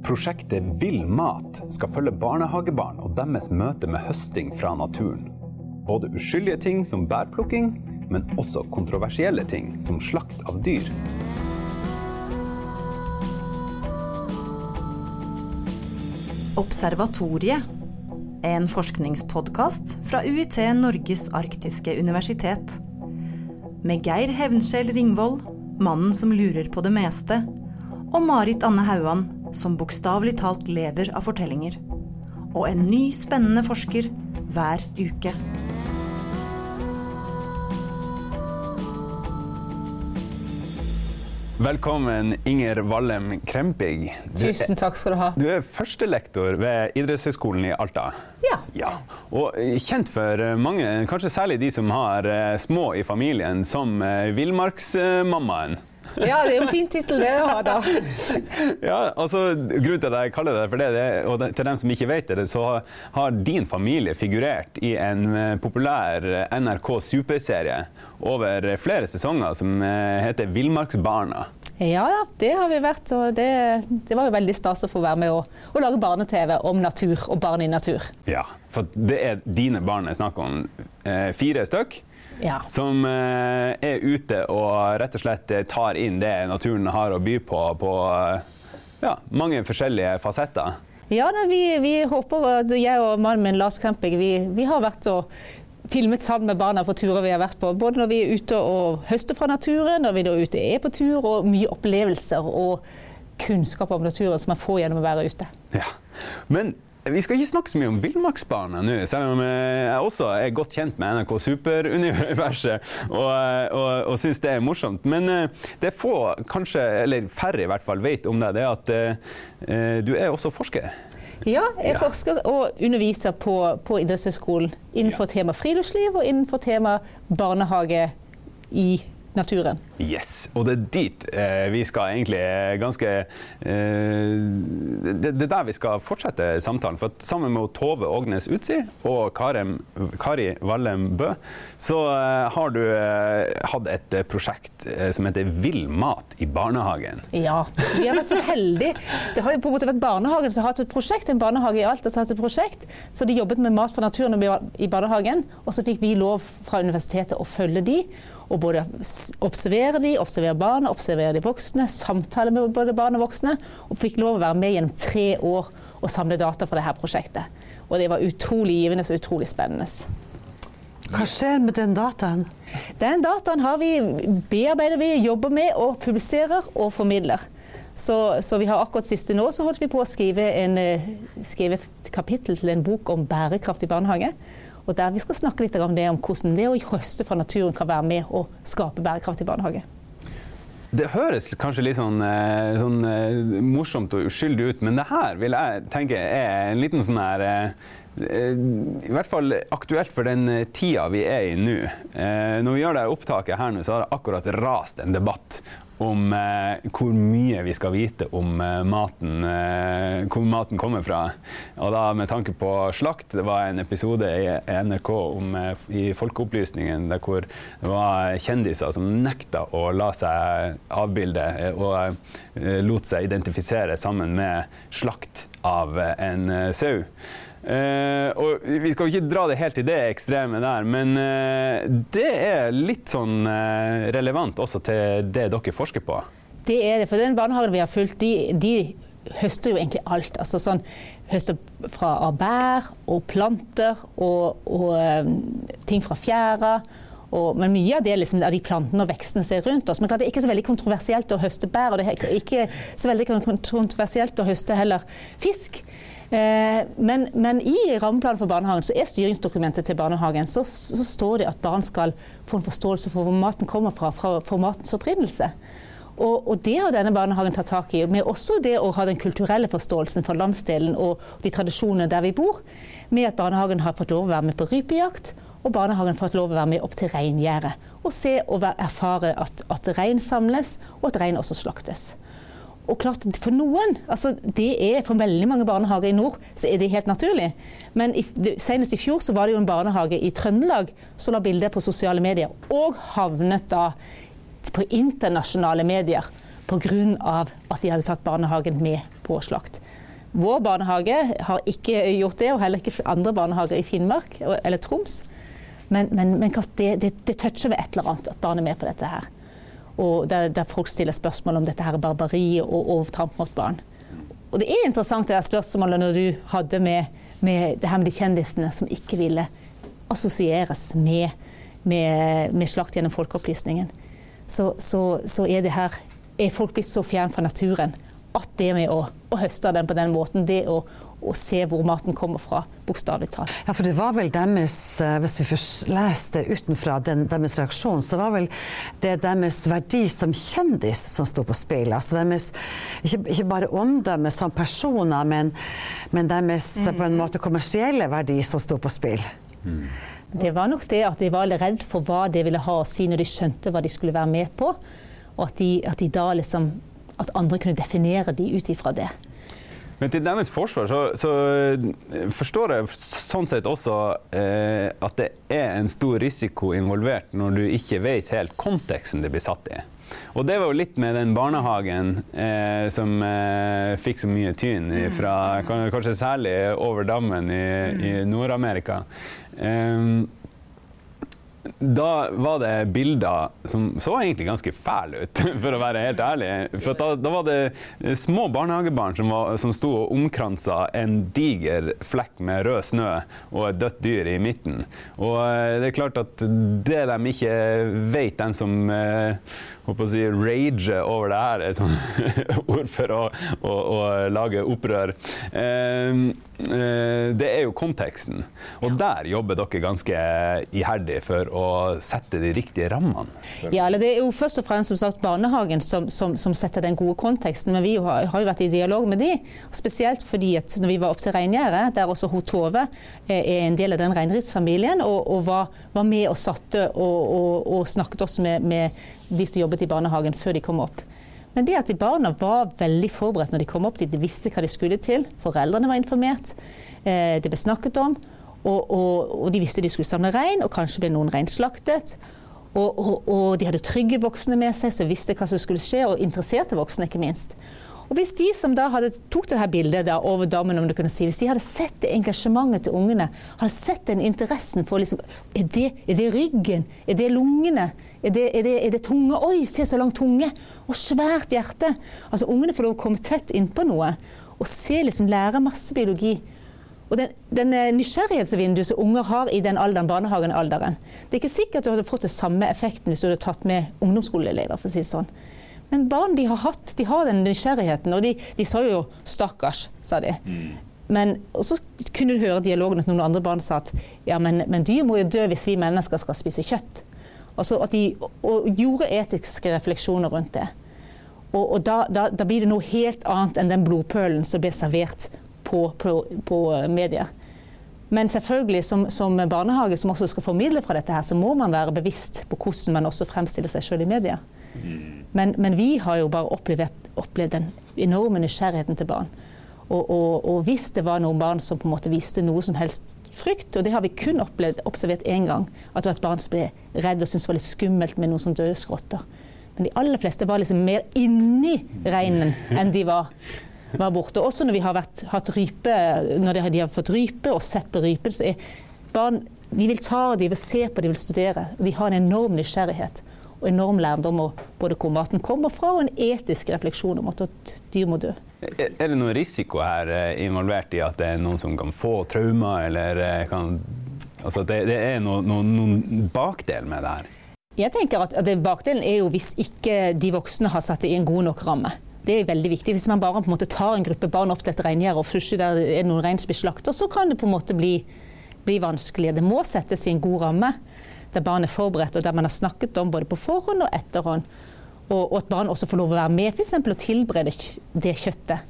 Prosjektet Vill mat skal følge barnehagebarn og deres møte med høsting fra naturen. Både uskyldige ting som bærplukking, men også kontroversielle ting som slakt av dyr. Observatoriet. En forskningspodkast fra UiT Norges arktiske universitet. Med Geir Hevnskjell Ringvold, mannen som lurer på det meste, og Marit Anne Hauan, som bokstavelig talt lever av fortellinger. Og en ny, spennende forsker hver uke. Velkommen, Inger Wallem Krempig. Du Tusen takk skal du ha. Du er førstelektor ved idrettshøgskolen i Alta. Ja. Ja, og kjent for mange, kanskje særlig de som har eh, små i familien, som eh, villmarksmammaen. Ja, det er jo en fin tittel det å ha, da. Ja, altså Grunnen til at jeg kaller det for det, det og til dem som ikke vet det, så har din familie figurert i en eh, populær NRK superserie over flere sesonger som eh, heter Villmarksbarna. Ja da, det har vi vært, og det, det var jo veldig stas å få være med og, og lage barne-TV om natur og barn i natur. Ja, for det er dine barn det er snakk om. Eh, fire stykk. Ja. Som eh, er ute og rett og slett eh, tar inn det naturen har å by på på eh, ja, mange forskjellige fasetter. Ja, da, vi, vi håper at jeg og mannen min Lars Kremping vi, vi har vært og filmet sammen med barna på turer vi har vært på. Både når vi er ute og høster fra naturen, når vi er ute er på tur, og mye opplevelser og kunnskap om naturen som man får gjennom å være ute. Ja. Men vi skal ikke snakke så mye om villmarksbarna nå, selv om eh, jeg også er godt kjent med NRK Superuniverset og, og, og syns det er morsomt. Men eh, det få, kanskje, eller færre i hvert fall, vet om deg, det er at eh, du er også forsker. Ja, jeg Ja. forsker og underviser på, på idrettshøyskolen innenfor tema friluftsliv og innenfor tema barnehage i naturen. Yes, og det er dit eh, vi skal egentlig eh, ganske eh, det, det er der vi skal fortsette samtalen. For sammen med Tove Ågnes Utsi og Karem, Kari Wallem Bø, så eh, har du eh, hatt et eh, prosjekt som heter Vill mat i barnehagen. Ja, vi har vært så heldige. Det har jo på en måte vært barnehagen som har hatt et prosjekt. En barnehage i Alta som har hatt et prosjekt. Så de jobbet med mat for naturen i barnehagen. Og så fikk vi lov fra universitetet å følge de. Og både observere de, observere barna, observere de voksne, samtale med både barn og voksne. Og fikk lov å være med gjennom tre år og samle data fra dette prosjektet. Og det var utrolig givende og utrolig spennende. Hva skjer med den dataen? Den dataen har vi, bearbeider vi, jobber med og publiserer og formidler. Så, så vi har akkurat siste nå så holdt vi på å skrive, en, eh, skrive et kapittel til en bok om bærekraft i barnehage. Og der vi skal snakke litt om det om hvordan det å høste fra naturen kan være med å skape bærekraft i barnehage. Det høres kanskje litt sånn, eh, sånn eh, morsomt og uskyldig ut, men det her vil jeg tenke er en liten sånn her eh, I hvert fall aktuelt for den eh, tida vi er i nå. Eh, Når vi gjør det opptaket her nå, så har det akkurat rast en debatt om eh, hvor mye vi skal vite om eh, maten, eh, hvor maten kommer fra. Og da med tanke på slakt, det var en episode i NRK om, eh, i Folkeopplysningen der hvor det var kjendiser som nekta å la seg avbilde eh, og eh, lot seg identifisere sammen med slakt av eh, en eh, sau. Eh, og vi skal jo ikke dra det helt til det ekstreme der, men uh, det er litt sånn uh, relevant også til det dere forsker på. Det er det, for den barnehagen vi har fulgt, de, de høster jo egentlig alt. Altså sånn, høster fra bær og planter og, og ting fra fjæra. Og, men mye av det liksom, av de plantene og vekstene som er rundt oss. Men klart, det er ikke så veldig kontroversielt å høste bær, og det er ikke så veldig kontroversielt å høste heller fisk. Eh, men, men i rammeplanen for barnehagen så er styringsdokumentet til barnehagen så, så står det at barn skal få en forståelse for hvor maten kommer fra, fra for matens opprinnelse. Og, og det har denne barnehagen tatt tak i, med også det å ha den kulturelle forståelsen for landsdelen og de tradisjonene der vi bor, med at barnehagen har fått lov å være med på rypejakt, og barnehagen har fått lov å være med opp til reingjerdet og se og erfare at, at rein samles, og at rein også slaktes. Og klart, For noen, altså det er for veldig mange barnehager i nord, så er det helt naturlig. Men i, senest i fjor så var det jo en barnehage i Trøndelag som la bilder på sosiale medier, og havnet da på internasjonale medier pga. at de hadde tatt barnehagen med på slakt. Vår barnehage har ikke gjort det, og heller ikke andre barnehager i Finnmark eller Troms. Men, men, men det, det, det, toucher ved et eller annet at barn er med på dette her. Der, der folk stiller spørsmål om dette her er barbari og overtramp mot barn. Og det er interessant det der spørsmålet når du hadde med, med det her med de kjendisene som ikke ville assosieres med, med, med slakt gjennom folkeopplysningen. Så, så, så er det her er folk blitt så fjern fra naturen at det med å, å høste den på den måten, det å, å se hvor maten kommer fra, bokstavelig talt. Ja, for det var vel deres, eh, hvis vi først leste utenfra den, deres reaksjon, så var vel det deres verdi som kjendis som sto på spill. Altså deres, ikke, ikke bare omdømme som personer, men, men deres mm. på en måte kommersielle verdi som sto på spill. Mm. Det var nok det at de var redd for hva det ville ha å si når de skjønte hva de skulle være med på. Og at de, at de liksom at andre kunne definere de ut ifra det. Men til deres forsvar så, så, eh, forstår jeg sånn sett også eh, at det er en stor risiko involvert når du ikke vet helt konteksten det blir satt i. Og det var jo litt med den barnehagen eh, som eh, fikk så mye tyn fra kanskje særlig over dammen i, i Nord-Amerika. Um, da var det bilder som så egentlig ganske fæle ut, for å være helt ærlig. For da, da, var det små barnehagebarn som, var, som sto og omkransa en diger flekk med rød snø og et dødt dyr i midten. Og eh, det er klart at det de ikke vet, den som eh, å si, rage over det her, er sånt ord for å, å, å lage opprør. Eh, eh, det er jo konteksten. Og der jobber dere ganske iherdig for å sette de riktige rammene. Ja, eller det er jo først og fremst som sagt barnehagen som, som, som setter den gode konteksten. Men vi har, har, jo vært i dialog med de, spesielt fordi at når vi var opp til reingjerdet, der også hun Tove eh, er en del av den reindriftsfamilien, og, og var, var, med og satte og, og, og snakket også med, med de som jobbet i barnehagen før de kom opp. Men det at de barna var veldig forberedt når de kom opp dit, de visste hva de skulle til. Foreldrene var informert, eh, det ble snakket om. Og, og, og, de visste de skulle samle rein, og kanskje ble noen rein slaktet. Og, og, de hadde trygge voksne med seg som visste hva som skulle skje, og interesserte voksne, ikke minst. Og hvis de som da hadde tok det her bildet da, over dammen, om du kunne si, hvis de hadde sett det engasjementet til ungene, hadde sett den interessen for liksom Er det, er det ryggen? Er det lungene? Er det, er, det, er det, tunge? Oi, se så lang tunge! Og svært hjerte! Altså Ungene får lov å komme tett innpå noe og se, liksom lære masse biologi. Og den, den eh, nysgjerrighetsvinduet som unger har i den alderen, barnehagenalderen Det er ikke sikkert du hadde fått den samme effekten hvis du hadde tatt med ungdomsskoleelever. for å si det sånn. Men barn de har hatt, de har den nysgjerrigheten. Og de, de sa jo 'stakkars', sa de. Mm. Men så kunne du høre dialogen at noen andre barn sa at ja, men, men dyr må jo dø hvis vi mennesker skal spise kjøtt. Altså de og gjorde etiske refleksjoner rundt det. Og, og da, da, da, blir det noe helt annet enn den blodpølen som blir servert på, på, på media. Men selvfølgelig som, som, barnehage som også skal formidle fra dette her, så må man være bevisst på hvordan man også fremstiller seg sjøl i media. Men, men, vi har jo bare opplevd, opplevd den enorme nysgjerrigheten til barn. Og, og, og, hvis det var noen barn som på en måte viste noe som helst frykt, og det har vi kun opplevd, observert én gang, at det var et barn som ble redd og syntes det var litt skummelt med noen som døde skrotter. Men de aller fleste var liksom mer inni reinen enn de var, var borte. Også når vi har vært, hatt rype, når de har, fått rype og sett på rypen, så er barn de vil ta, de vil se på, de vil studere. De har en enorm nysgjerrighet og enorm lærdom om både hvor maten kommer fra, og en etisk refleksjon om at dyr må dø. Er det noen risiko her eh, involvert i at det er noen som kan få traumer, eller eh, kan Altså det, det er noen, noen, noen bakdel med det her? Jeg tenker at, at Bakdelen er jo hvis ikke de voksne har satt det i en god nok ramme. Det er veldig viktig. Hvis man bare på en måte tar en gruppe barn opp til et reingjerde, og plutselig der er noen rein som blir slakta, så kan det på en måte bli, bli vanskelig. Det må settes i en god ramme der barn er forberedt, og der man har snakket om både på forhånd og etterhånd. Og, at barn også får lov å være med f.eks. å tilberede det kjøttet.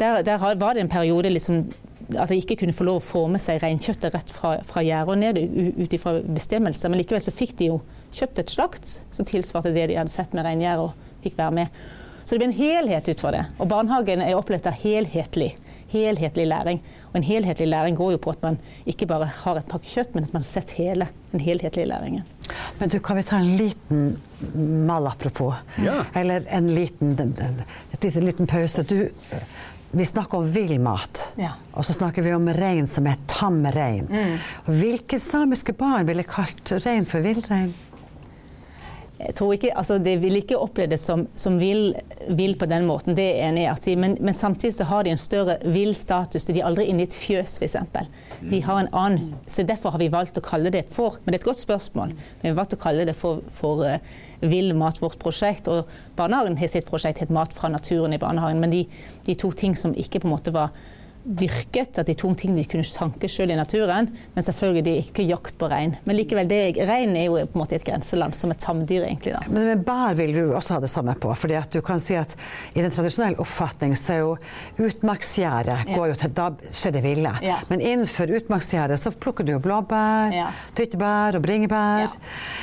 Der, der, var det en periode liksom, at de ikke kunne få lov å få med seg reinkjøttet rett fra, fra gjerdet og ned ut ifra bestemmelser. Men likevel så fikk de jo kjøpt et slakt som tilsvarte det de hadde sett med reingjerdet, og fikk være med. Så det blir en helhet ut fra det. Og barnehagen er opplevd helhetlig helhetlig læring. Og en helhetlig læring går jo på at man ikke bare har et pakke kjøtt, men at man har sett hele den helhetlige læringen. Men du, kan vi ta en liten mal apropos? Ja. Eller en liten, et liten, liten pause. Du, vi snakker om vill mat, Ja. og så snakker vi om rein som er tam rein. Mm. Hvilke samiske barn ville kalt rein for villrein? Jeg tror ikke, altså De vil ikke oppleve det som, som vill, vil på den måten, det er jeg enig i. de- Men, men samtidig så har de en større vill status. De er aldri inne i et fjøs, f.eks. De har en annen, så Derfor har vi valgt å kalle det for Men det er et godt spørsmål. Vi har valgt å kalle det for, for uh, Vill mat, vårt prosjekt. Og barnehagen har sitt prosjekt het Mat fra naturen i barnehagen. Men de, de to ting som ikke på en måte var dyrket, at de tok ting de kunne sanke sjøl i naturen. Men selvfølgelig de ikke jakt på rein. Men likevel, det, rein er jo på en måte et grenseland, som et tamdyr, egentlig. da. Men men bær vil du også ha det samme på. fordi at du kan si at I den tradisjonelle oppfatning så er jo utmarksgjerdet Ja. går jo til, Da skjer det ville. Ja. Men innenfor utmarksgjerdet så plukker du jo blåbær, Ja. tyttebær og bringebær.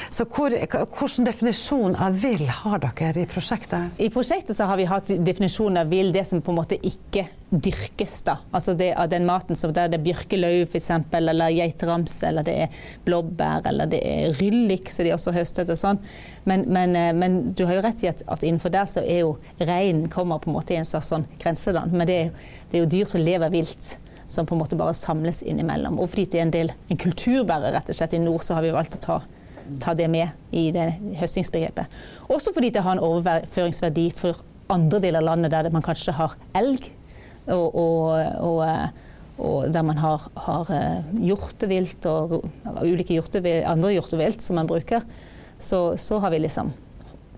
Så hvor, hvilken definisjon av vill har dere i prosjektet? I prosjektet så har vi hatt definisjonen av vill, det som på en måte ikke dyrkes. da. Altså det av den maten som der det er bjørkeløv f.eks., eller geiteramse, eller det er blåbær, eller det er ryllik som de også høstet og sånn. Men, men, eh, men du har jo rett i at, at innenfor der så er jo reinen kommer på en måte i en slags sånn grenseland. Men det er, det er jo dyr som lever vilt. Som på en måte bare samles innimellom. Og fordi det er en del en kulturbærer rett og slett i nord, så har vi valgt å ta ta det med i det høstingsbegrepet. Også fordi det har en overføringsverdi for andre deler av landet der man kanskje har elg, og, og, og, eh, og der man har, har eh, hjortevilt og ulike hjortevilt, andre hjortevilt som man bruker. Så, så har vi liksom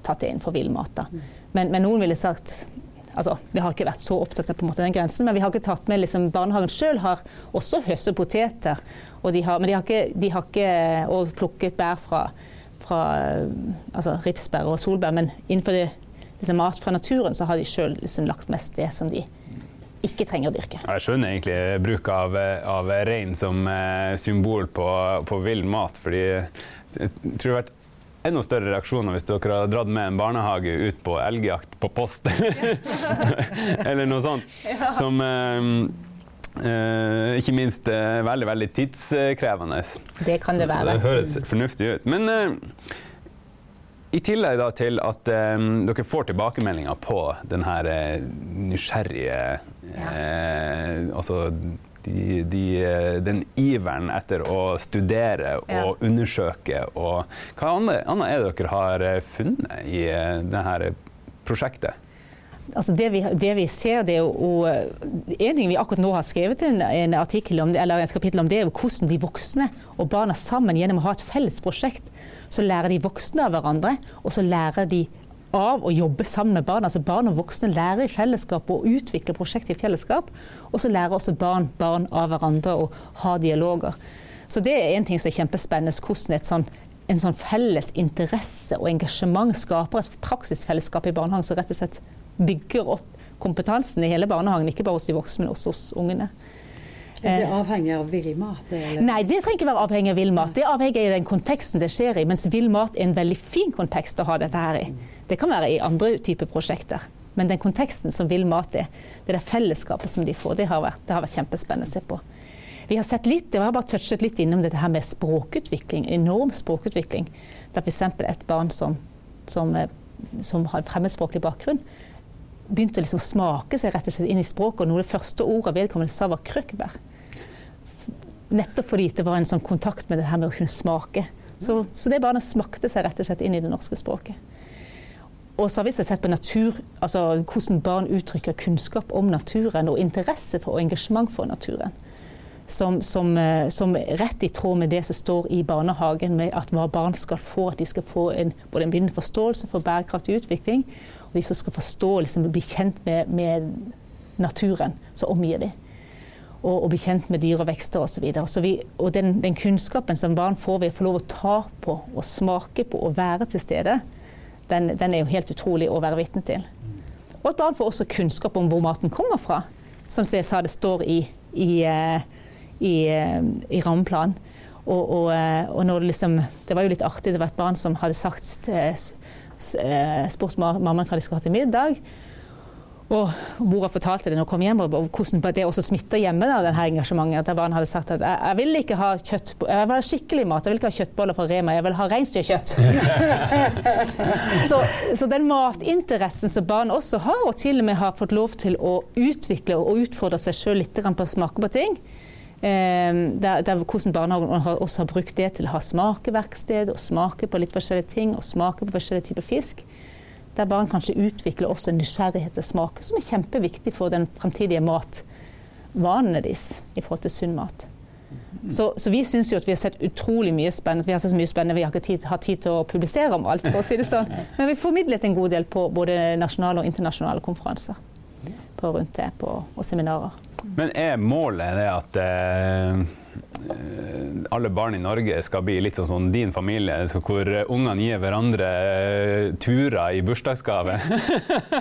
tatt det inn for villmat. Men, men noen ville sagt Altså, Vi har ikke vært så opptatt av måte den grensen, men vi har ikke tatt med liksom, Barnehagen sjøl har også høstet poteter, og de har, men de har ikke, de har ikke og plukket bær fra, fra altså, ripsbær og solbær. Men innenfor det, liksom, mat fra naturen så har de sjøl liksom, lagt mest det som de ikke trenger å dyrke. Jeg skjønner egentlig bruk av, av rein som eh, symbol på, på vill mat. fordi jeg tror det har vært enda større reaksjoner hvis dere har dratt med en barnehage ut på elgjakt på post. Eller noe sånt. Som eh, eh, ikke minst er veldig, veldig tidskrevende. Det kan det være. Det høres fornuftig ut. Men eh, i tillegg da til at dere får tilbakemeldinger på denne her eh, nysgjerrige eh, Altså de, de, eh, den iveren etter å studere og Ja. undersøke og Hva annet, annet er det dere har eh, funnet i dette prosjektet? Altså det, vi, det vi ser, det er jo En ting vi akkurat nå har skrevet en, en artikkel om, eller et kapittel om, det er jo hvordan de voksne og barna sammen gjennom å ha et felles prosjekt, så lærer de voksne av hverandre, og så lærer de av å jobbe sammen med barn. Altså Barn og voksne lærer i fellesskap og utvikler prosjekter i fellesskap. Og så lærer også barn barn av hverandre og ha dialoger. Så det er en ting som er kjempespennende, hvordan et sånn, en sånn felles interesse og engasjement skaper et praksisfellesskap i barnehagen som rett og slett bygger opp kompetansen i hele barnehagen, ikke bare hos de voksne, men også hos ungene. Er det avhengig av villmat? Nei, det trenger ikke være avhengig av villmat. Det er avhengig av den konteksten det skjer i. Mens villmat er en veldig fin kontekst å ha dette her i. Det kan være i andre typer prosjekter. Men den konteksten som vill mat er, det der fellesskapet som de får, det har vært, det har vært kjempespennende å se på. Vi har sett litt, jeg har bare touchet litt innom dette her med språkutvikling, enorm språkutvikling. Der er f.eks. et barn som, som, eh, som har fremmedspråklig bakgrunn, begynte å liksom smake seg rett og slett inn i språket, og noe av det første ordet vedkommende sa var krøkkbær. Nettopp fordi det var en sånn kontakt med det her med å kunne smake. Så, så det barnet smakte seg rett og slett inn i det norske språket. Og så har vi sett på natur, altså hvordan barn uttrykker kunnskap om naturen og interesse for og engasjement for naturen. Som, som, eh, som rett i tråd med det som står i barnehagen, med at hva barn skal få. At de skal få en, både en begynnende forståelse for bærekraftig utvikling, og de som skal forstå, liksom, bli kjent med, med naturen som omgir dem. Og, og bli kjent med dyr og vekster osv. Så vi, og den, den kunnskapen som barn får ved å få lov å ta på og smake på og være til stede, den, den er jo helt utrolig å være vitne til. Og at barn får også kunnskap om hvor maten kommer fra. Som jeg sa, det står i, i, eh, i, eh, i rammeplanen. Og, og, eh, og det, liksom, det var jo litt artig, det var et barn som hadde sagt, spurt ma- mammaen hva de skulle ha til middag. Og mora fortalte det når hun kom hjem, og hvordan det også smitta hjemme. Da, denne engasjementet, at Barn hadde sagt at jeg, jeg vil ikke ha kjøtt, jeg vil ha skikkelig mat, jeg vil ikke ha kjøttboller fra Rema, jeg vil ha reinsdyrkjøtt. så, så, den matinteressen som barn også har, og til og med har fått lov til å utvikle og utfordre seg sjøl litt på å smake på ting, eh, der, der, hvordan barnehagen også har brukt det til å ha smakeverksted, og smake på litt forskjellige ting, og smake på forskjellige typer fisk der barn kanskje utvikler også en nysgjerrighet til smak, som er kjempeviktig for den fremtidige matvanene deres i forhold til sunn mat. Så, så, vi syns jo at vi har sett utrolig mye spennende. Vi har sett så mye spennende, vi har ikke tid, har tid til å publisere om alt, for å si det sånn. Men vi formidlet en god del på både nasjonale og internasjonale konferanser på rundt det, på, og seminarer. Men er målet det at eh Eh, alle barn i Norge skal bli litt sånn som din familie, hvor ungene gir hverandre eh, turer i bursdagsgave?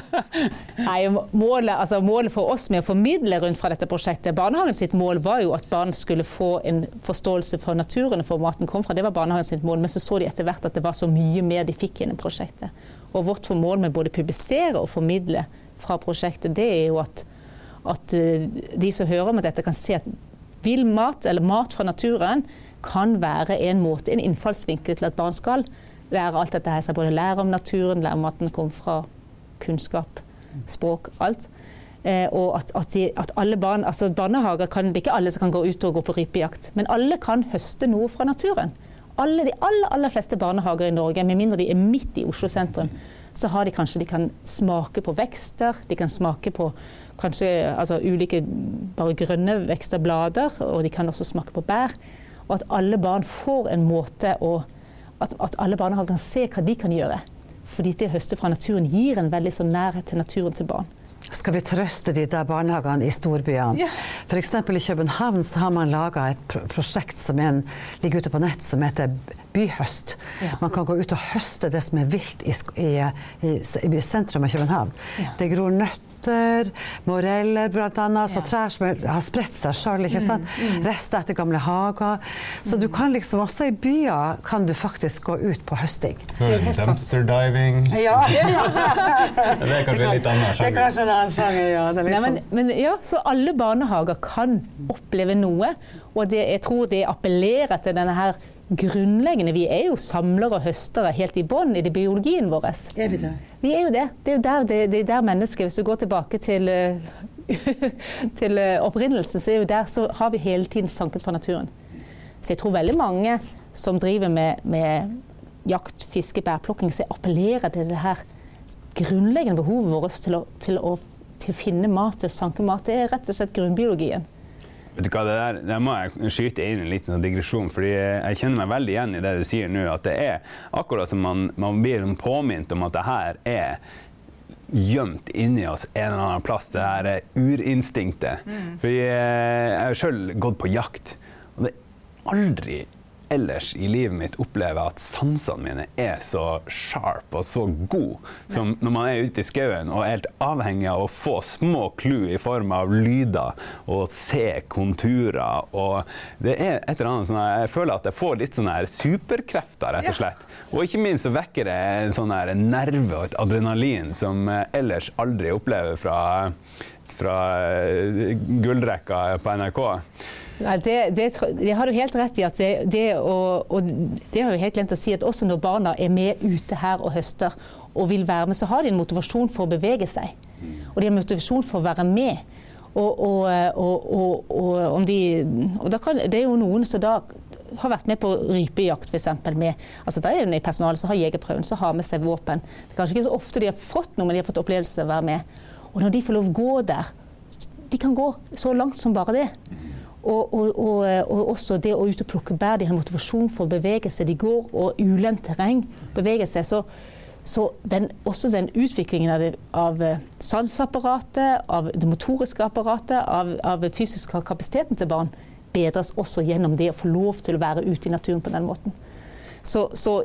Nei, målet, altså målet, for oss med å formidle rundt fra dette prosjektet Barnehagen sitt mål var jo at barn skulle få en forståelse for naturen og for maten kom fra. Det var barnehagen sitt mål. Men så så de etter hvert at det var så mye mer de fikk gjennom prosjektet. Og vårt mål med både publisere og formidle fra prosjektet, det er jo at, at eh, de som hører om dette, kan se at Vill mat, eller mat fra naturen, kan være en måte, en innfallsvinkel til at barn skal lære alt dette her. Både lære om naturen, lære om at den kommer fra kunnskap, språk, alt. Eh, og at, at, de, at, alle barn, altså barnehager kan, Det er ikke alle som kan gå ut og gå på rypejakt, men alle kan høste noe fra naturen. Alle, de aller, aller fleste barnehager i Norge, med mindre de er midt i Oslo sentrum, så har de kanskje de kan smake på vekster, de kan smake på kanskje altså, ulike bare grønne vekster, blader, og de kan også smake på bær. Og at alle barn får en måte å At, at alle barnehager kan se hva de kan gjøre. Fordi det å høste fra naturen gir en veldig sånn nærhet til naturen til barn. Skal vi trøste de der barnehagene i storbyene? Ja. F.eks. i København så har man laga et prosjekt som en, ligger ute på nett som heter Byhøst. Ja. Man kan gå ut og høste det som er vilt i, i, i, i sentrum av København. Ja. Det gror nøtter nøtter, moreller bl.a. Så trær som har spredt seg sjøl. Mm, mm. Rester etter gamle hager. Så du kan liksom også i byer kan du faktisk gå ut på høsting. Mm, dumpster diving. Ja. det er kanskje en litt annen sjanger. Det er kanskje en annen sjanger, ja. Nei, men, sånn- men, ja. Så alle barnehager kan oppleve noe, og det, jeg tror det appellerer til denne her grunnleggende. Vi er jo samlere og høstere helt i bånn i det biologien vår. Er vi det? Vi er jo det. Det er jo der, det, det er der mennesket Hvis du går tilbake til, eh, til eh, opprinnelsen, så, er der, så har vi hele tiden sanket fra naturen. Så jeg tror veldig mange som driver med, med jakt, fiske, bærplukking, så appellerer til det her grunnleggende behovet vårt til å, til å, til å finne mat, til å sanke mat. Det er rett og slett grunnbiologien. Vet du hva, det der, der må jeg skyte inn en liten sånn digresjon, fordi jeg kjenner meg veldig igjen i det du sier nå. At det er akkurat som man, man blir sånn påminnet om at det her er gjemt inni oss en eller annen plass. Det her er urinstinktet. Mm. For jeg, jeg har sjøl gått på jakt, og det er aldri ellers i livet mitt opplever at sansene mine er så sharp og så gode som når man er ute i skauen og er helt avhengig av å få små clou i form av lyder og se konturer. Og det er et eller annet sånn Jeg føler at jeg får litt sånne superkrefter, rett og slett. Og ikke minst så vekker det en sånn nerve og et adrenalin som ellers aldri opplever fra, fra eh, gullrekka på NRK. Nei, det, det, det, har du helt rett i. at det, det, og, og det har jeg helt glemt å si, at også når barna er med ute her og høster og vil være med, så har de en motivasjon for å bevege seg. Og de har motivasjon for å være med. Og, og, og de, kan, det er jo noen som da har vært med på rypejakt f.eks. altså det er det personalet som har jegerprøven, som har med seg våpen. Det er kanskje ikke så ofte de har fått noe, men de har fått opplevelse av å være med. Og når de får lov å gå der De kan gå så langt som bare det. Og, og, og, og, også det å ut og plukke bær. De har motivasjon for å bevege seg. De går og ulendt terreng beveger seg. Så, så den, også den utviklingen av, det, av eh, sanseapparatet, av det motoriske apparatet, av, av fysisk kapasiteten til barn bedres også gjennom det å få lov til å være ute i naturen på den måten. Så, så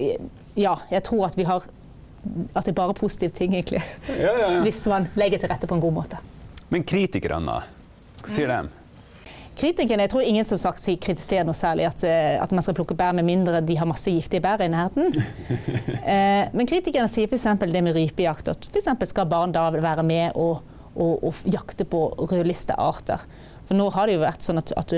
ja, jeg tror at vi har at det er bare positive ting, egentlig. Ja, ja, ja. Hvis man legger til rette på en god måte. Men kritikerne, hva sier de? Kritikerne, jeg tror ingen som sagt kritiserer noe særlig at, eh, at, man skal plukke bær med mindre de har masse giftige bær i nærheten. eh, men kritikerne sier f.eks. det med rypejakt. At f.eks. skal barn da være med og, og, og jakte på rødlistearter. For nå har det jo vært sånn at, at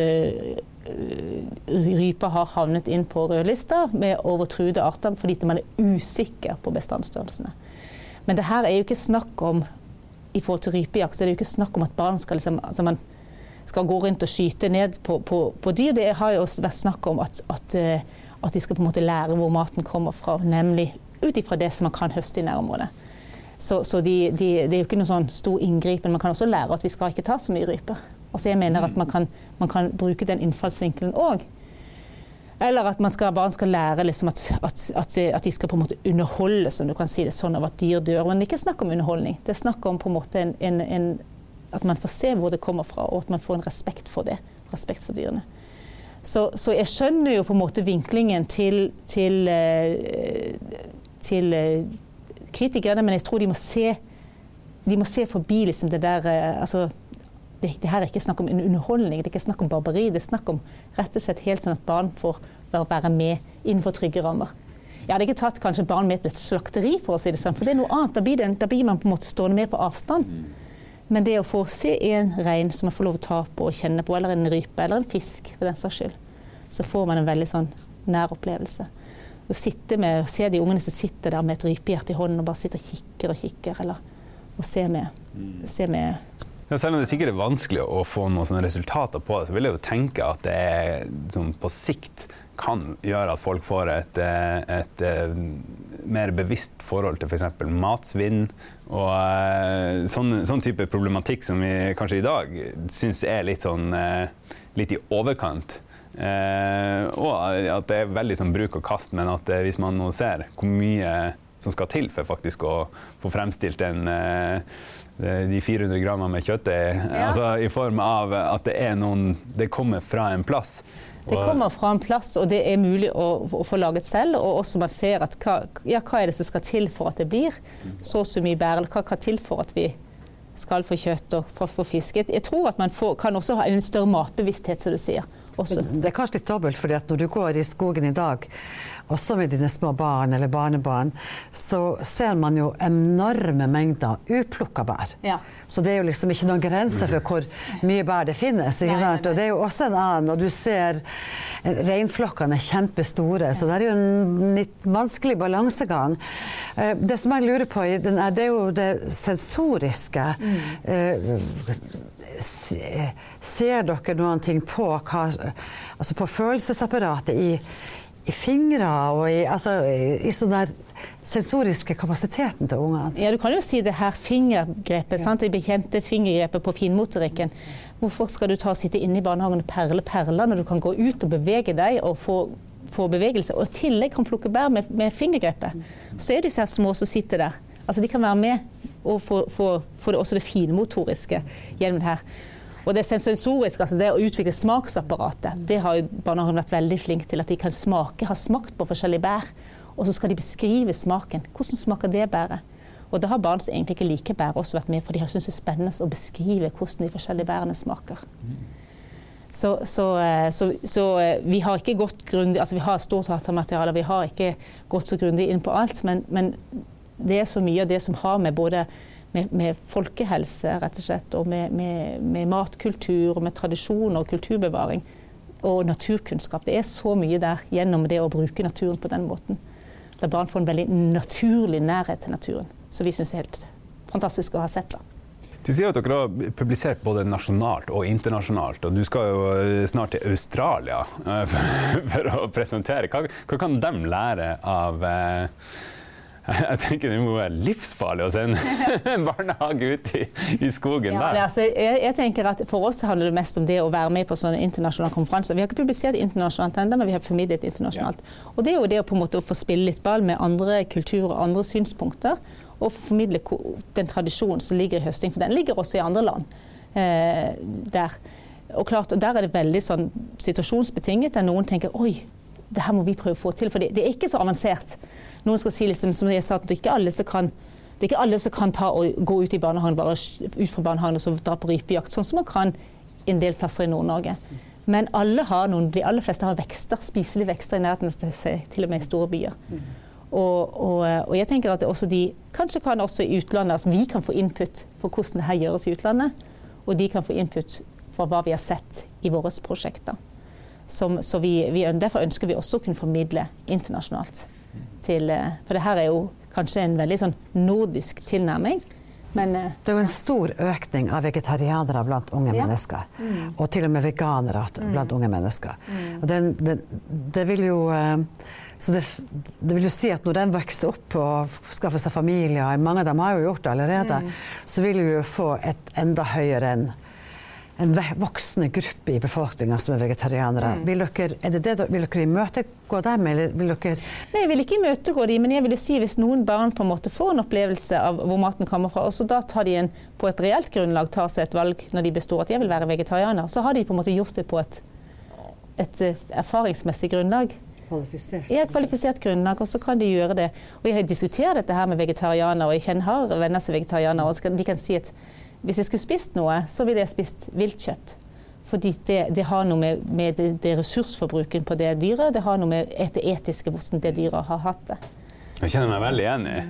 ryper har havnet inn på rødlista med overtruede arter fordi man er usikker på bestandsstørrelsene. Men det her er jo ikke snakk om i forhold til rypejakt, så er det jo ikke snakk om at barn skal, liksom, altså man skal gå rundt og skyte ned på, på, på dyr. Det har jo vært snakk om at, at, eh, at, de skal på en måte lære hvor maten kommer fra, nemlig ut ifra det som man kan høste i nærområdet. Så, så de, de, det er jo ikke noe sånn stor inngripen. Man kan også lære at vi skal ikke ta så mye ryper. Altså jeg mener at man kan, man kan bruke den innfallsvinkelen òg. Eller at skal, barn skal lære liksom at, at, at, de skal på en måte underholde, som du kan si det sånn, av at dyr dør. Men det er ikke snakk om underholdning. Det er snakk om på en måte en, en, en, at man får se hvor det kommer fra, og at man får en respekt for det. Respekt for dyrene. Så, så jeg skjønner jo på en måte vinklingen til, til, eh, til eh, kritikerne, men jeg tror de må se, de må se forbi liksom det der eh, altså, det, det, her er ikke snakk om en underholdning, det er ikke snakk om barbari. Det er snakk om rett og slett helt sånn at barn får være med innenfor trygge rammer. Jeg hadde ikke tatt kanskje barn med til et slakteri, for å si det sånn, for det er noe annet. Da blir, det, da blir man på en måte stående med på avstand. Men det å få se en rein som man får lov å ta på og kjenne på, eller en rype, eller en fisk for den saks skyld, så får man en veldig sånn nær opplevelse. Å sitte med, se de ungene som sitter der med et rypehjerte i hånden og bare sitter og kikker og kikker, eller å se med, se med ja, selv om det sikkert er vanskelig å få noen sånne resultater på det, så vil jeg jo tenke at det er, sånn, på sikt kan gjøre at folk får et, eh, et, et eh, mer bevisst forhold til f.eks. For matsvinn og eh, sånn, sånn, type problematikk som vi kanskje i dag syns er litt sånn litt i overkant. Og at det er veldig sånn bruk og kast, men at hvis man nå ser hvor mye som skal til for faktisk å få fremstilt en de 400 grammene med kjøttdeig. Ja. Altså, I form av at det er noen Det kommer fra en plass. Det kommer fra en plass, og det er mulig å, å få laget selv. Og også man ser at hva, ja, hva er det som skal til for at det blir så og så mye bære, hva skal til for at vi skal få kjøtt og for, få fisk. Jeg tror at man får, kan også ha en større matbevissthet, som du sier. Også. Det er kanskje litt dobbelt, fordi at når du går i skogen i dag, også med dine små barn eller barnebarn, så ser man jo enorme mengder uplukka bær. Ja. Så det er jo liksom ikke noen grense for hvor mye bær det finnes. Nei, nei. Og det er jo også en annen, og du ser reinflokkene er kjempestore, så det er jo en litt vanskelig balansegang. Eh, det som jeg lurer på, det er jo det sensoriske. Mm. Ser dere noen ting på, hva, altså på følelsesapparatet i, i fingre og i, altså, i sånn der sensoriske kapasiteten til ungene? Ja, du kan jo si det her fingergrepet, ja. sant? det bekjente fingergrepet på finmotorikken. Hvorfor skal du ta og sitte inne i barnehagen og perle perler når du kan gå ut og bevege deg og få, få bevegelse, og i tillegg kan plukke bær med, med fingergrepet? Så er disse her små som sitter der. Altså, de kan være med og få, få, det, også det finmotoriske gjennom det her. Og det sensoriske, altså det å utvikle smaksapparatet, det har jo barnehagen vært veldig flink til. At de kan smake, ha smakt på forskjellige bær. Og så skal de beskrive smaken. Hvordan smaker det bæret? Og da har barn som egentlig ikke liker bær, også vært med, for de har syntes det er spennende å beskrive hvordan de forskjellige bærene smaker. Så, så, eh, så, så, eh, vi har ikke gått grundig altså Vi har stort datamateriale, vi har ikke gått så grundig inn på alt. Men, men det er så mye av det som har med både med, med folkehelse rett og slett, og med, med, med, matkultur og med tradisjoner og kulturbevaring og naturkunnskap. Det er så mye der gjennom det å bruke naturen på den måten. Der barn får en veldig naturlig nærhet til naturen. Så vi syns er helt fantastisk å ha sett. da. Du sier at dere har publisert både nasjonalt og internasjonalt, og du skal jo snart til Australia for, for, å presentere. Hva, hva kan de lære av eh, jeg tenker det må være livsfarlig å sende en barnehage ut i, i skogen ja, der. Altså, jeg, jeg, tenker at For oss handler det mest om det å være med på sånne internasjonale konferanser. Vi har ikke publisert internasjonalt ennå, men vi har formidlet internasjonalt. Ja. Og Det er jo det å på en måte få spille litt ball med andre kulturer og andre synspunkter. Og formidle den tradisjonen som ligger i høsting. For den ligger også i andre land. Eh, der. Og klart, og Der er det veldig sånn situasjonsbetinget, der noen tenker oi, det her må vi prøve å få til. For det, det er ikke så avansert. Noen skal si liksom, som jeg sa, at det er ikke alle som kan det er ikke alle som kan gå ut bare ut fra barnehagen og dra på rypejakt, sånn som man kan en del plasser i Nord-Norge. Men alle noen, de aller fleste har vekster, spiselige vekster i nærheten av seg, til og med i store byer. Og, og, og, jeg tenker at de kanskje kan også i utlandet, altså vi kan få input på hvordan det her gjøres i utlandet. Og de kan få input for hva vi har sett i våre prosjekter. Som, så vi, vi, derfor ønsker vi også å kunne formidle internasjonalt. Til, eh, for det her er jo kanskje en veldig sånn nordisk tilnærming. Men, eh, det er jo en stor økning av vegetarianere blant unge ja. mennesker. Mm. Og til og med veganere blant mm. unge mennesker. Mm. Og det, det, det, vil jo eh, så det, det, vil jo si at når de vokser opp og skaffer seg familier, mange av dem har jo gjort det allerede, mm. så vil vi jo få et enda høyere enn en voksende gruppe i befolkninga som er vegetarianere. Mm. Vil, dere, er det det, vil dere imøtegå dem, eller vil dere Nei, jeg vil ikke imøtegå dem, men jeg vil si hvis noen barn på en måte får en opplevelse av hvor maten kommer fra, og så da tar de en, på et reelt grunnlag tar seg et valg når de består at jeg vil være vegetarianer, så har de på en måte gjort det på et, et eh, erfaringsmessig grunnlag. Kvalifisert. Ja, kvalifisert grunnlag, og så kan de gjøre det. Og Jeg har diskutert dette her med vegetarianere, og jeg kjenner har venner som er vegetarianere, og de kan si at hvis jeg skulle spist noe, så ville jeg spist viltkjøtt. Fordi det, det, har noe med, med det, det ressursforbruken på det dyret, det har noe med det etiske hvordan det dyret har hatt det. Jeg kjenner meg veldig igjen i.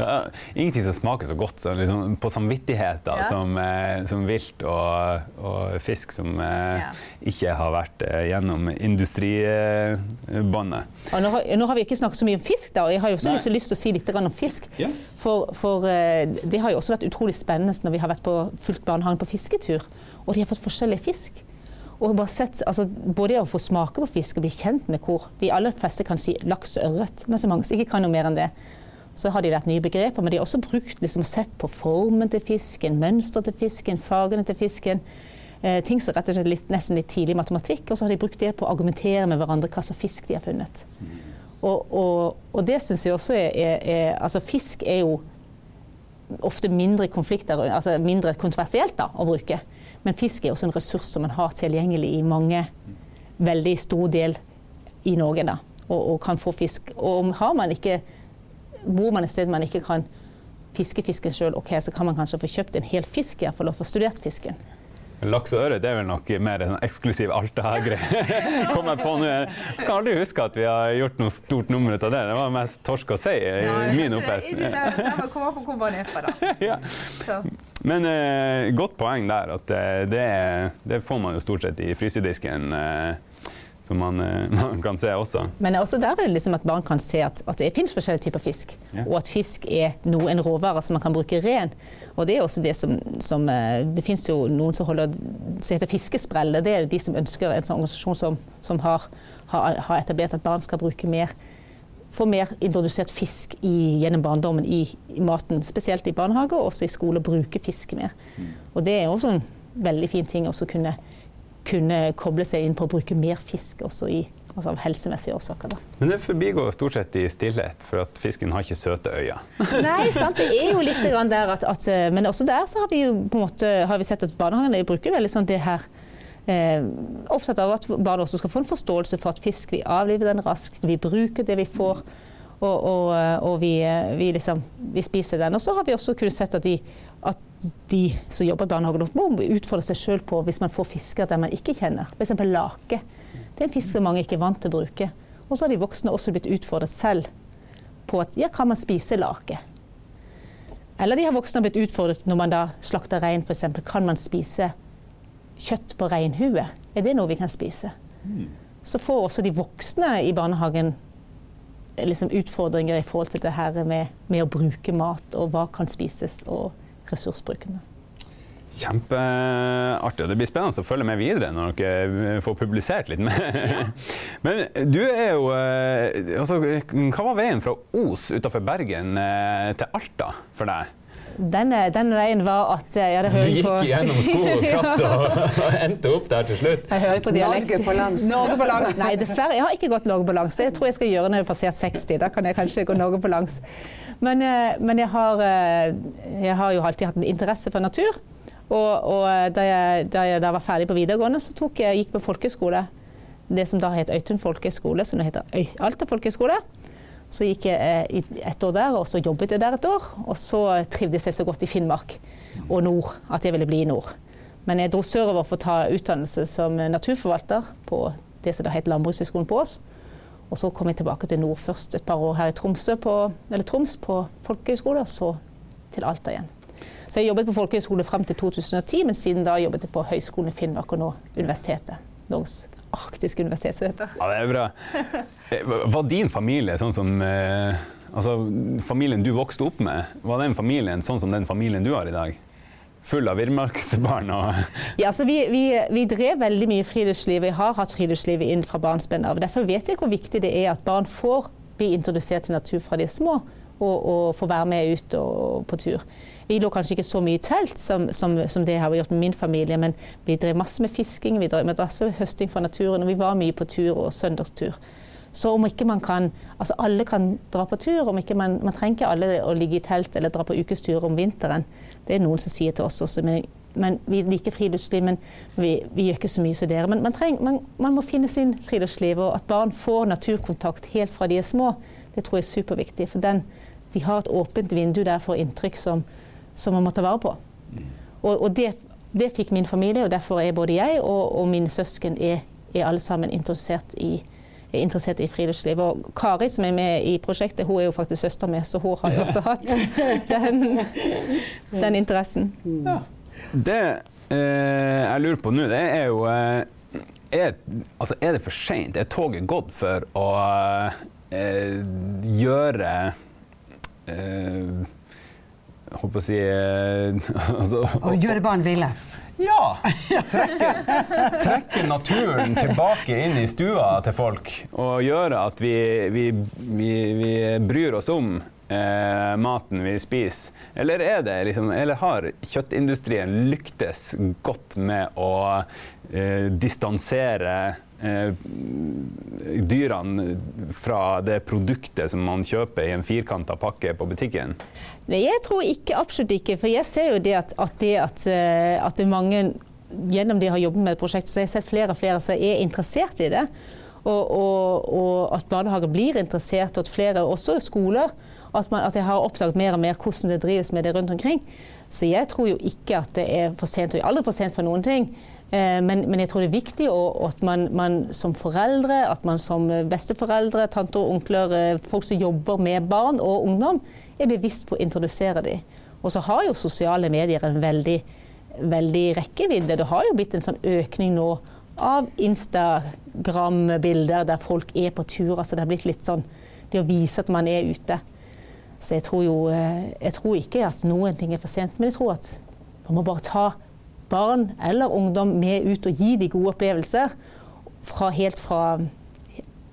Ja. Ingenting som smaker så godt så liksom, på samvittighet ja. som, eh, som, vilt og, og, fisk som eh, ja. ikke har vært eh, gjennom industribåndet. Nå, nå, har vi ikke snakket så mye om fisk, da, og jeg har også lyst, lyst, til å si litt om fisk. For, for, det har jo også vært utrolig spennende når vi har vært på fulgt barnehagen på fisketur, og de har fått forskjellig fisk. Og bare sett, altså, både å få smake på fisk og bli kjent med hvor de aller fleste kan si laks og ørret, men så mange som ikke kan noe mer enn det. Så har de vært nye begreper, men de har også brukt liksom, sett på formen til fisken, mønsteret til fisken, fargene til fisken. Eh, ting som rett og slett litt, nesten litt tidlig matematikk. Og så har de brukt det på å argumentere med hverandre hva slags fisk de har funnet. Og, og, og det syns jeg også er, er, er, Altså fisk er jo ofte mindre altså mindre kontroversielt da, å bruke. Men fisk er også en ressurs som man har tilgjengelig i mange, veldig stor del i Norge. Da, og, og, kan få fisk. Og man ikke, bor man et sted man ikke kan fiske fisken sjøl, okay, så kan man kanskje få kjøpt en hel fisk, iallfall, og få studert fisken. Laks og ørret er vel nok mer en eksklusiv Alta-greie. Jeg kan aldri huske at vi har gjort noe stort nummer ut av det. Det var mest torsk og sei i min oppvekst. Men eh, godt poeng der. At eh, det, det, får man jo stort sett i frysedisken. Eh, som man, eh, man, kan se også. Men også der er det liksom at barn kan se at, at det finnes forskjellige typer fisk. Ja. Og at fisk er no, en råvare som man kan bruke ren. Og det er også det som, som eh, Det finnes jo noen som holder som heter Fiskesprell. Det er de som ønsker en sånn organisasjon som, som har, har, har, etablert at barn skal bruke mer få mer introdusert fisk i, gjennom barndommen i, i, maten, spesielt i barnehage og også i skole, bruke fisk mer. Mm. Og det er også en veldig fin ting å kunne kunne koble seg inn på å bruke mer fisk også i altså av helsemessige årsaker. Da. Men det forbigår stort sett i stillhet, for at fisken har ikke søte øyne. Nei, sant. Det er jo litt der at, at, Men også der så har vi jo på en måte har vi sett at barnehagene bruker veldig sånn det her eh, Opptatt av at barn også skal få en forståelse for at fisk, vi avliver den raskt, vi bruker det vi får. Og, og, og vi, vi, liksom, vi, spiser den. Og så har vi også kunnet sett at de at de som jobber i barnehagen, må utfordre seg sjøl på hvis man får fisker der man ikke kjenner. F.eks. lake. Det er en fisk som mange ikke er vant til å bruke. Og så har de voksne også blitt utfordret selv på at ja, kan man spise lake? Eller de har voksne blitt utfordret når man da slakter rein f.eks. Kan man spise kjøtt på reinhue? Er det noe vi kan spise? Så får også de voksne i barnehagen liksom utfordringer i forhold til det her med, med å bruke mat, og hva kan spises. og ressursbruken. Kjempeartig. Det blir spennende å følge med videre når dere får publisert litt mer. Ja. Men du er jo eh, altså, Hva var veien fra Os utenfor Bergen eh, til Alta for deg? Den, den, veien var at jeg hadde hørt på Du gikk på... gjennom sko og kratt og endte opp der til slutt? Jeg hører på dialekt. Norge på langs. Norge på langs. Nei, dessverre. Jeg har ikke gått Norge på langs. Det tror jeg skal gjøre når jeg har passert 60. Da kan jeg kanskje gå Norge på langs. Men, eh, men jeg, har, eh, jeg, har, jo alltid hatt en interesse for natur. Og, og eh, da, jeg, da, jeg, da, var ferdig på videregående, så tok jeg, gikk på folkeskole. Det som da het Øytun folkeskole, som nå heter Alta folkeskole. Så gikk jeg et år der, og så jobbet jeg der et år. Og så trivdes jeg så godt i Finnmark og nord at jeg ville bli i nord. Men jeg dro sørover for å ta utdannelse som naturforvalter på det som da het Landbrukshøgskolen på Ås. Og så kom jeg tilbake til nord først et par år her i Tromsø på, eller Troms på folkehøyskole, og så til Alta igjen. Så jeg jobbet på folkehøyskole frem til 2010, men siden da jobbet jeg på Høgskolen i Finnmark og nå universitetet. Norges arktiske universitet, som det heter. Ja, det er bra. Eh, Var din familie sånn som eh, Altså, familien du vokste opp med, var den familien sånn som den familien du har i dag? Full av villmarksbarn Ja, altså vi, vi, vi drev veldig mye friluftsliv. Vi har hatt friluftsliv inn fra barnsben av. Derfor vet jeg hvor viktig det er at barn får bli introdusert til natur fra de er små, og, og få være med ut og, på tur. Vi lå kanskje ikke så mye i telt som, som, som det har har gjort med min familie, men vi drev masse med fisking, vi drev med masse høsting fra naturen, og vi var mye på tur og søndagstur. Så om ikke man kan Altså alle kan dra på tur, om ikke man, man trenger ikke alle å ligge i telt eller dra på ukestur om vinteren. Det er noen som sier til oss også. Men, men vi liker friluftsliv, men vi, vi, gjør ikke så mye som dere. Men man, trenger, man, man, må finne sin friluftsliv, og at barn får naturkontakt helt fra de er små, det tror jeg er superviktig. For den, de har et åpent vindu der for inntrykk som, som man må ta vare på. Og, og det, det, fikk min familie, og derfor er både jeg og, og mine søsken er, er alle sammen interessert i er interessert i friluftsliv. Og Kari som er med i prosjektet, hun er jo faktisk søster mi, så hun har jo også hatt den, den interessen. Ja. Det eh, jeg lurer på nå, det er jo eh, er, altså, er det for seint? Er toget gått for å eh, gjøre eh, Holdt på å si altså, Å gjøre barn ville? Ja! Trekke, trekke, naturen tilbake inn i stua til folk og gjøre at vi, vi, vi, vi bryr oss om eh, maten vi spiser. Eller, liksom, eller, har kjøttindustrien lyktes godt med å eh, distansere eh, dyrene fra det produktet som man kjøper i en firkanta pakke på butikken? Nei, jeg tror ikke, absolutt ikke. For jeg ser jo det at, at det at, eh, at mange gjennom det har jobbet med prosjektet, så har jeg sett flere og flere som er interessert i det. Og, og, og at barnehager blir interessert, og at flere, også skoler, at, man, at jeg har oppdaget mer og mer hvordan det drives med det rundt omkring. Så jeg tror jo ikke at det er for sent, og aldri for sent for noen ting. Eh, men, men, jeg tror det er viktig at man, man, som foreldre, at man som besteforeldre, tanter og onkler, eh, folk som jobber med barn og ungdom, er bevisst på å introdusere dem. Og så har jo sosiale medier en veldig, veldig rekkevidde. Det har jo blitt en sånn økning nå av Instagram-bilder der folk er på tur. Altså det har blitt litt sånn det å vise at man er ute. Så jeg tror jo eh, Jeg tror ikke at noen ting er for sent, men jeg tror at man må bare ta barn eller ungdom med ut og gi de gode opplevelser. Fra, helt fra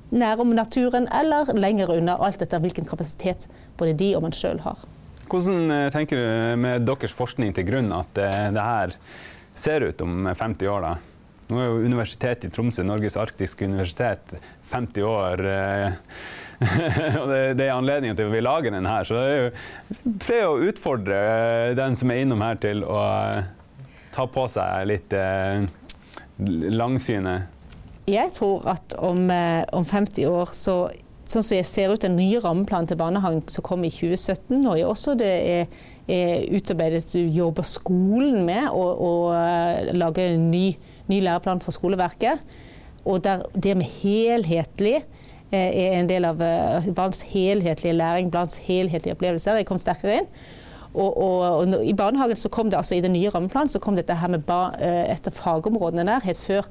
nærom naturen eller lenger unna, alt etter hvilken kapasitet både de og man sjøl har. Hvordan eh, tenker du med deres forskning til grunn at eh, det her ser ut om 50 år? da? Nå er jo Universitetet i Tromsø, Norges arktiske universitet, 50 år. Eh, og det, er anledningen til at vi lager den her. Så det er jo flere å utfordre den som er innom her til å ta på seg litt eh, langsyne. Jeg tror at om, eh, om 50 år så Sånn som jeg ser ut den nye rammeplanen til barnehagen som kom i 2017, og også det er, er utarbeidet jobber skolen med å, å eh, lage en ny, ny, læreplan for skoleverket. Og der det med helhetlig eh, er en del av barns helhetlige læring, barns helhetlige opplevelser. Jeg kom sterkere inn. Og, og, og, I barnehagen så kom det altså i den nye rammeplanen så kom dette her med bar, etter fagområdene der. het før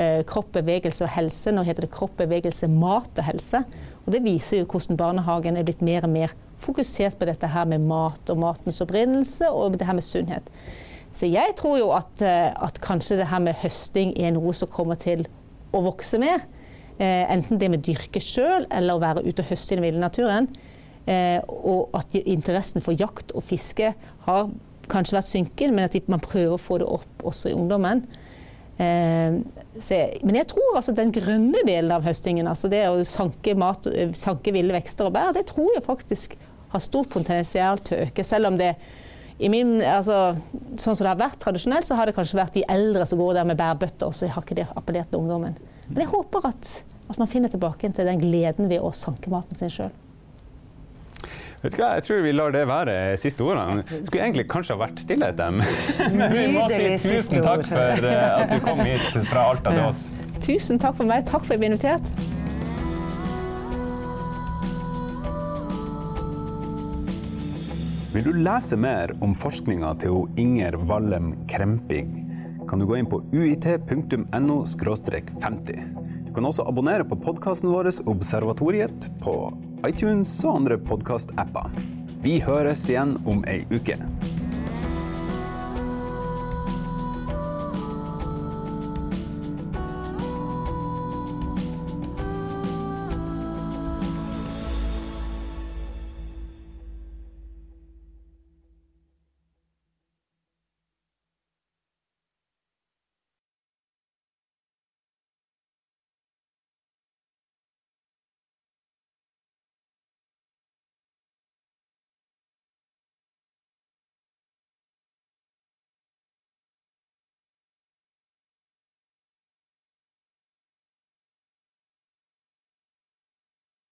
Eh, kropp, bevegelse og helse. Nå heter det kropp, bevegelse, mat og helse. Og Det viser jo hvordan barnehagen er blitt mer og mer fokusert på dette her med mat og matens opprinnelse og det her med sunnhet. Så jeg tror jo at, eh, at kanskje det her med høsting er noe som kommer til å vokse mer. Eh, enten det med dyrke sjøl eller å være ute og høste i den ville naturen. Og at interessen for jakt og fiske har kanskje vært synkende, men at man prøver å få det opp også i ungdommen. Eh, men jeg tror altså den grønne delen av høstingen, altså det å sanke, mat, sanke ville vekster og bær, det tror jeg faktisk har stort potensial til å øke. Selv om det i min, altså, sånn som det har vært tradisjonelt, så har det kanskje vært de eldre som går der med bærbøtter, og så har ikke det appellert til ungdommen. Men jeg håper at, at man finner tilbake til den gleden ved å sanke maten sin sjøl. Vet du hva, Jeg tror vi lar det være siste ordene. Det Skulle egentlig kanskje ha vært stille etter dem. Men vi må si tusen takk for eh, at du kom hit fra Alta til oss. Tusen takk for meg. Takk for at jeg ble invitert. Vil du lese mer om forskninga til Inger Wallem Kremping, kan du gå inn på uit.no 50. Du kan også abonnere på podkasten vår Observatoriet på iTunes og andre podkast-apper. Vi høres igjen om ei uke.